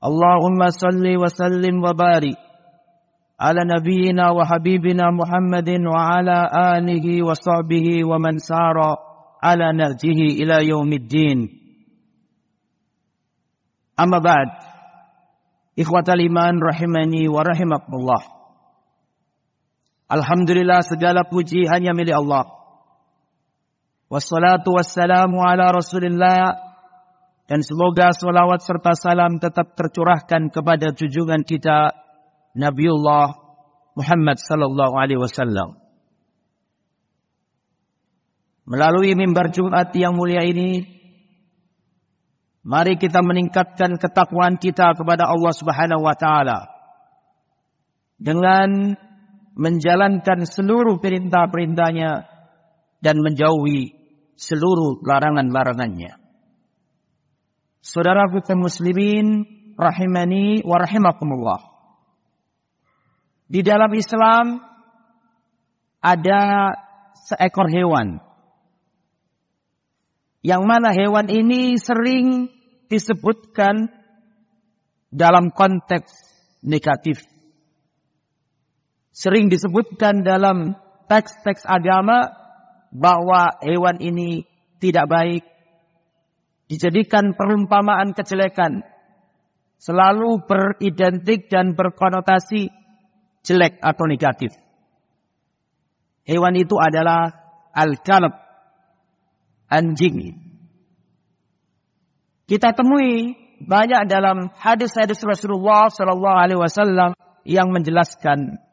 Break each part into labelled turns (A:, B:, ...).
A: اللهم صل وسلم وبارك على نبينا وحبيبنا محمد وعلى آله وصحبه ومن سار على نهجه إلى يوم الدين أما بعد إخوة الإيمان رحمني ورحمكم الله Alhamdulillah segala puji hanya milik Allah. Wassalatu wassalamu ala rasulillah dan semoga salawat serta salam tetap tercurahkan kepada junjungan kita Nabiullah Muhammad sallallahu alaihi wasallam. Melalui mimbar Jumat yang mulia ini mari kita meningkatkan ketakwaan kita kepada Allah Subhanahu wa taala dengan menjalankan seluruh perintah-perintahnya dan menjauhi seluruh larangan-larangannya. Saudara kita muslimin rahimani wa rahimakumullah. Di dalam Islam ada seekor hewan. Yang mana hewan ini sering disebutkan dalam konteks negatif sering disebutkan dalam teks-teks agama bahwa hewan ini tidak baik, dijadikan perumpamaan kejelekan, selalu beridentik dan berkonotasi jelek atau negatif. Hewan itu adalah al-kalb, anjing. Kita temui banyak dalam hadis-hadis Rasulullah Shallallahu Alaihi Wasallam yang menjelaskan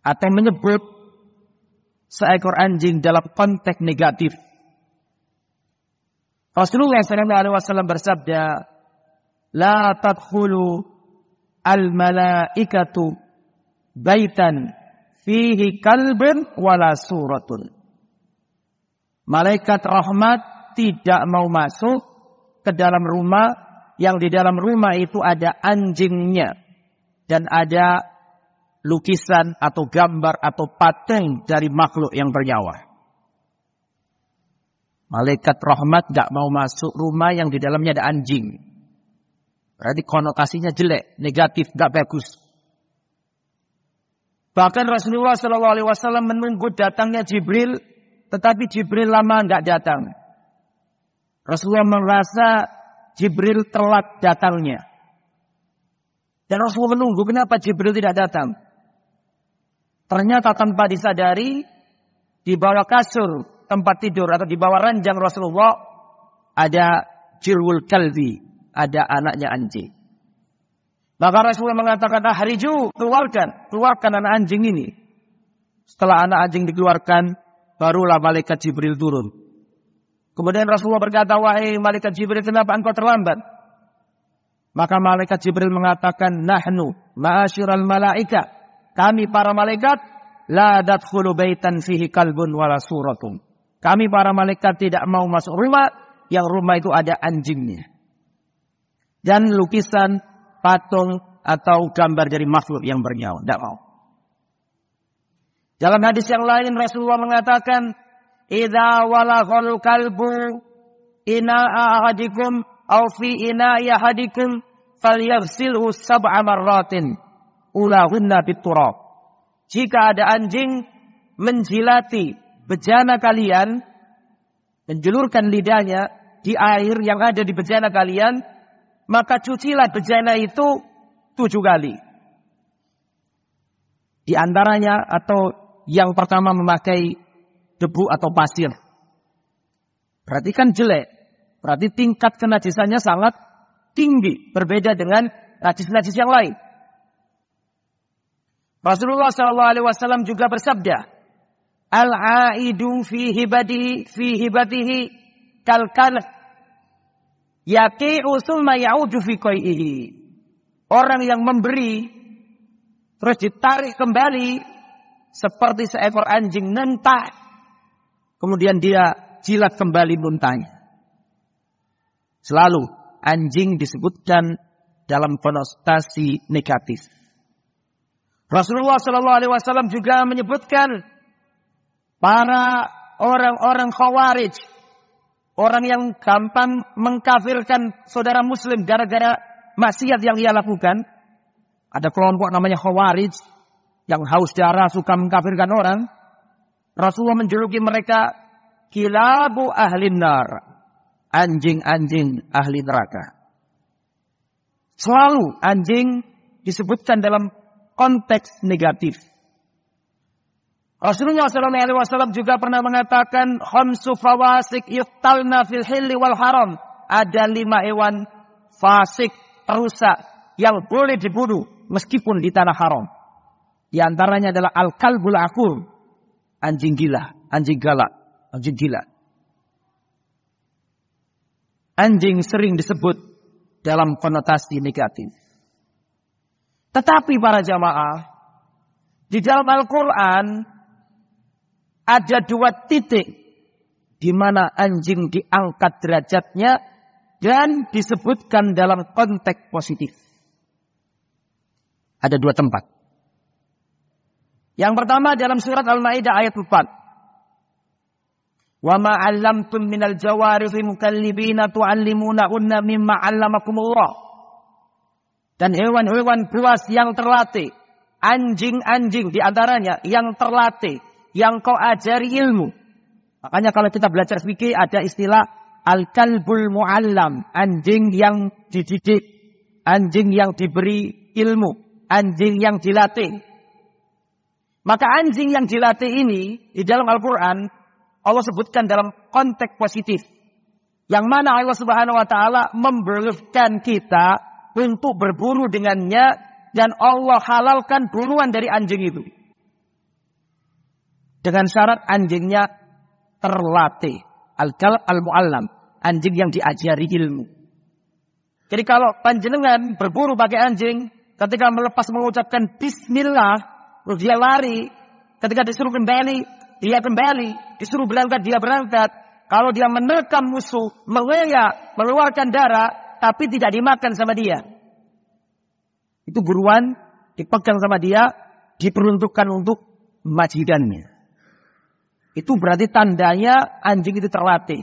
A: atau menyebut seekor anjing dalam konteks negatif. Rasulullah SAW bersabda, La tadkhulu al-malaikatu baitan fihi kalbun wala. Malaikat rahmat tidak mau masuk ke dalam rumah yang di dalam rumah itu ada anjingnya dan ada lukisan atau gambar atau patung dari makhluk yang bernyawa. Malaikat rahmat gak mau masuk rumah yang di dalamnya ada anjing. Berarti konotasinya jelek, negatif, gak bagus. Bahkan Rasulullah Shallallahu Alaihi Wasallam menunggu datangnya Jibril, tetapi Jibril lama gak datang. Rasulullah merasa Jibril telat datangnya. Dan Rasulullah menunggu kenapa Jibril tidak datang. Ternyata tanpa disadari di bawah kasur tempat tidur atau di bawah ranjang Rasulullah ada jirwul kalbi, ada anaknya anjing. Maka Rasulullah mengatakan, ah hariju, keluarkan, keluarkan anak anjing ini. Setelah anak anjing dikeluarkan, barulah malaikat Jibril turun. Kemudian Rasulullah berkata, wahai malaikat Jibril, kenapa engkau terlambat? Maka malaikat Jibril mengatakan, nahnu ma'asyiral malaika kami para malaikat la dadkhulu baitan fihi kalbun wala suratun. Kami para malaikat tidak mau masuk rumah yang rumah itu ada anjingnya. Dan lukisan, patung atau gambar dari makhluk yang bernyawa. Tidak mau. Dalam hadis yang lain Rasulullah mengatakan, "Idza walaghal kalbu ina ahadikum aw fi ina ahadikum falyaghsilhu sab'a marratin." ulahunna biturab. Jika ada anjing menjilati bejana kalian, menjulurkan lidahnya di air yang ada di bejana kalian, maka cucilah bejana itu tujuh kali. Di antaranya atau yang pertama memakai debu atau pasir. Berarti kan jelek. Berarti tingkat kenajisannya sangat tinggi. Berbeda dengan najis-najis yang lain. Rasulullah Wasallam juga bersabda, Al-aidu fi hibadihi fi hibatihi kal Yaki usul ya'udu fi Orang yang memberi terus ditarik kembali seperti seekor anjing nentah. Kemudian dia jilat kembali muntahnya. Selalu anjing disebutkan dalam konotasi negatif. Rasulullah Shallallahu Alaihi Wasallam juga menyebutkan para orang-orang khawarij, orang yang gampang mengkafirkan saudara muslim gara-gara maksiat yang ia lakukan. Ada kelompok namanya khawarij yang haus darah suka mengkafirkan orang. Rasulullah menjuluki mereka kilabu ahli nar anjing-anjing ahli neraka. Selalu anjing disebutkan dalam konteks negatif. Rasulullah SAW juga pernah mengatakan khamsu fawasik yuftalna fil hilli wal haram. Ada lima hewan fasik rusak yang boleh dibunuh meskipun di tanah haram. Di antaranya adalah al-kalbul akur. Anjing gila, anjing galak, anjing gila anjing sering disebut dalam konotasi negatif. Tetapi para jamaah, di dalam Al-Quran ada dua titik di mana anjing diangkat derajatnya dan disebutkan dalam konteks positif. Ada dua tempat. Yang pertama dalam surat Al-Maidah ayat 4. Wa ma 'allamtum minal jawarihi mukallibina tu'allimunahunna mimma 'allamakumullah. Dan hewan-hewan buas yang terlatih, anjing-anjing di antaranya yang terlatih, yang kau ajari ilmu. Makanya kalau kita belajar fikih ada istilah al-kalbul mu'allam, anjing yang dididik, anjing yang diberi ilmu, anjing yang dilatih. Maka anjing yang dilatih ini di dalam Al-Quran Allah sebutkan dalam konteks positif. Yang mana Allah Subhanahu wa taala membolehkan kita untuk berburu dengannya dan Allah halalkan buruan dari anjing itu. Dengan syarat anjingnya terlatih. Al-kal al-muallam, anjing yang diajari ilmu. Jadi kalau panjenengan berburu pakai anjing, ketika melepas mengucapkan bismillah, dia lari, ketika disuruh kembali, dia kembali, disuruh berangkat, dia berangkat. Kalau dia menerkam musuh, mengeyak, mengeluarkan darah, tapi tidak dimakan sama dia. Itu buruan, dipegang sama dia, diperuntukkan untuk majikannya. Itu berarti tandanya anjing itu terlatih.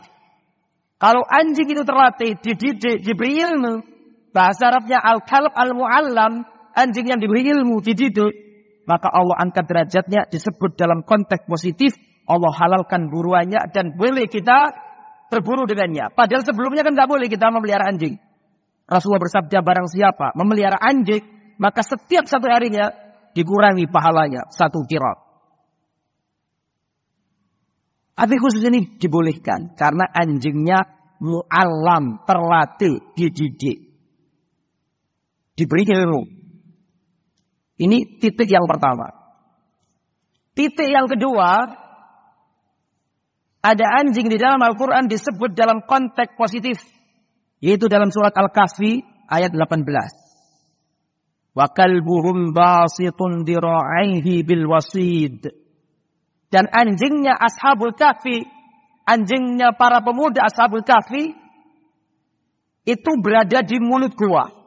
A: Kalau anjing itu terlatih, dididik, diberi ilmu, bahasa Arabnya al-kalb al-mu'allam, anjing yang diberi ilmu, dididik, maka Allah angkat derajatnya disebut dalam konteks positif. Allah halalkan buruannya dan boleh kita berburu dengannya. Padahal sebelumnya kan nggak boleh kita memelihara anjing. Rasulullah bersabda barang siapa memelihara anjing, maka setiap satu harinya dikurangi pahalanya satu kirat. Tapi khusus ini dibolehkan karena anjingnya mu'alam, terlatih, dididik. Diberi ilmu. Ini titik yang pertama. Titik yang kedua, ada anjing di dalam Al-Quran disebut dalam konteks positif. Yaitu dalam surat Al-Kahfi ayat 18. Wa kalbuhum basitun dira'aihi bil wasid. Dan anjingnya Ashabul Kahfi, anjingnya para pemuda Ashabul Kahfi, itu berada di mulut gua.